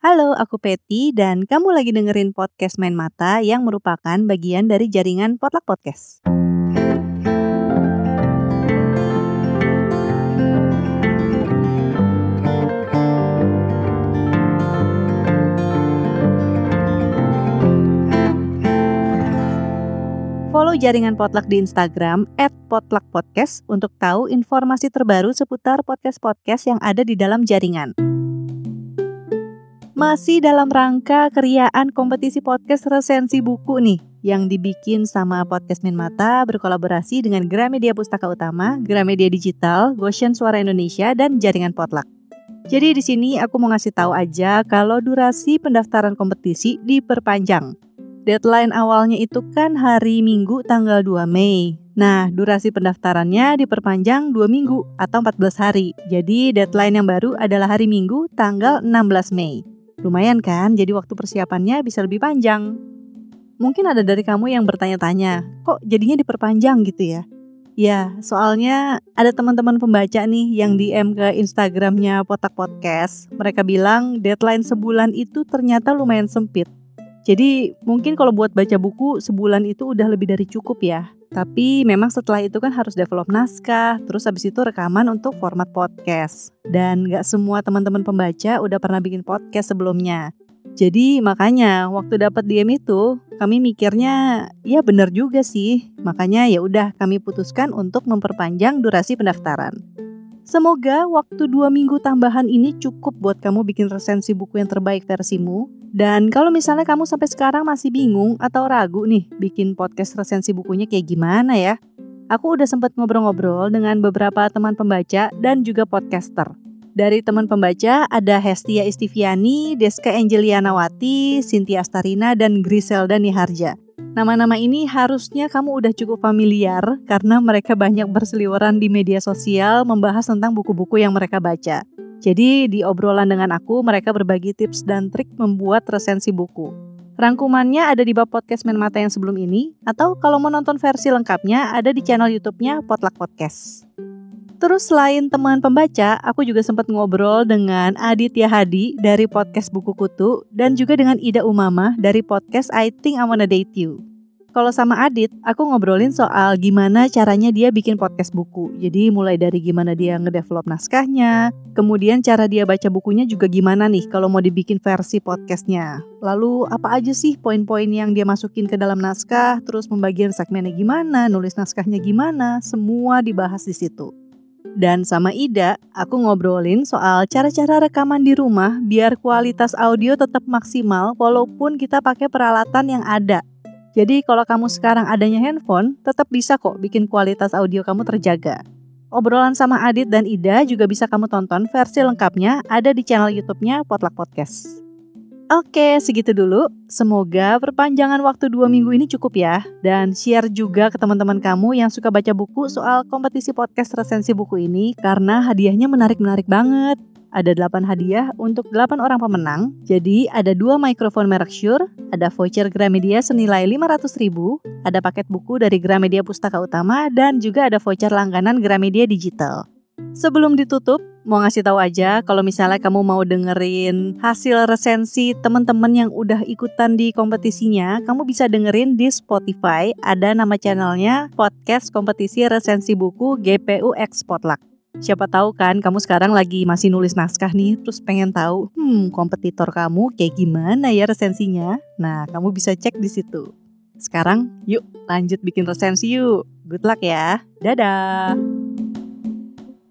Halo, aku Peti dan kamu lagi dengerin podcast Main Mata yang merupakan bagian dari jaringan Potluck Podcast. Follow jaringan Potluck di Instagram @potluckpodcast untuk tahu informasi terbaru seputar podcast-podcast yang ada di dalam jaringan. Masih dalam rangka keriaan kompetisi podcast resensi buku nih yang dibikin sama Podcast Min Mata berkolaborasi dengan Gramedia Pustaka Utama, Gramedia Digital, Goshen Suara Indonesia, dan Jaringan Potluck. Jadi di sini aku mau ngasih tahu aja kalau durasi pendaftaran kompetisi diperpanjang Deadline awalnya itu kan hari Minggu tanggal 2 Mei. Nah, durasi pendaftarannya diperpanjang 2 minggu atau 14 hari. Jadi deadline yang baru adalah hari Minggu tanggal 16 Mei. Lumayan kan? Jadi waktu persiapannya bisa lebih panjang. Mungkin ada dari kamu yang bertanya-tanya, kok jadinya diperpanjang gitu ya? Ya, soalnya ada teman-teman pembaca nih yang DM ke Instagramnya Potak Podcast. Mereka bilang deadline sebulan itu ternyata lumayan sempit. Jadi mungkin kalau buat baca buku sebulan itu udah lebih dari cukup ya. Tapi memang setelah itu kan harus develop naskah, terus habis itu rekaman untuk format podcast. Dan gak semua teman-teman pembaca udah pernah bikin podcast sebelumnya. Jadi makanya waktu dapat DM itu kami mikirnya ya benar juga sih. Makanya ya udah kami putuskan untuk memperpanjang durasi pendaftaran. Semoga waktu dua minggu tambahan ini cukup buat kamu bikin resensi buku yang terbaik versimu. Dan kalau misalnya kamu sampai sekarang masih bingung atau ragu nih bikin podcast resensi bukunya kayak gimana ya? Aku udah sempat ngobrol-ngobrol dengan beberapa teman pembaca dan juga podcaster. Dari teman pembaca ada Hestia Istiviani, Deska Angelianawati, Cynthia Astarina, dan Griselda Niharja. Nama-nama ini harusnya kamu udah cukup familiar karena mereka banyak berseliweran di media sosial membahas tentang buku-buku yang mereka baca. Jadi di obrolan dengan aku mereka berbagi tips dan trik membuat resensi buku. Rangkumannya ada di bab podcast Main Mata yang sebelum ini atau kalau mau nonton versi lengkapnya ada di channel YouTube-nya Potluck Podcast. Terus selain teman pembaca, aku juga sempat ngobrol dengan Aditya Hadi dari podcast Buku Kutu dan juga dengan Ida Umama dari podcast I Think I Wanna Date You. Kalau sama Adit, aku ngobrolin soal gimana caranya dia bikin podcast buku. Jadi mulai dari gimana dia ngedevelop naskahnya, kemudian cara dia baca bukunya juga gimana nih kalau mau dibikin versi podcastnya. Lalu apa aja sih poin-poin yang dia masukin ke dalam naskah, terus pembagian segmennya gimana, nulis naskahnya gimana, semua dibahas di situ. Dan sama Ida, aku ngobrolin soal cara-cara rekaman di rumah biar kualitas audio tetap maksimal walaupun kita pakai peralatan yang ada. Jadi kalau kamu sekarang adanya handphone, tetap bisa kok bikin kualitas audio kamu terjaga. Obrolan sama Adit dan Ida juga bisa kamu tonton versi lengkapnya ada di channel YouTube-nya Potluck Podcast. Oke, segitu dulu. Semoga perpanjangan waktu dua minggu ini cukup ya. Dan share juga ke teman-teman kamu yang suka baca buku soal kompetisi podcast resensi buku ini karena hadiahnya menarik-menarik banget. Ada 8 hadiah untuk 8 orang pemenang. Jadi ada dua mikrofon merek Shure, ada voucher Gramedia senilai 500 ribu, ada paket buku dari Gramedia Pustaka Utama, dan juga ada voucher langganan Gramedia Digital. Sebelum ditutup, mau ngasih tahu aja kalau misalnya kamu mau dengerin hasil resensi teman-teman yang udah ikutan di kompetisinya, kamu bisa dengerin di Spotify. Ada nama channelnya Podcast Kompetisi Resensi Buku GPU X Potluck. Siapa tahu kan kamu sekarang lagi masih nulis naskah nih, terus pengen tahu, hmm, kompetitor kamu kayak gimana ya resensinya? Nah, kamu bisa cek di situ. Sekarang, yuk lanjut bikin resensi yuk. Good luck ya. Dadah.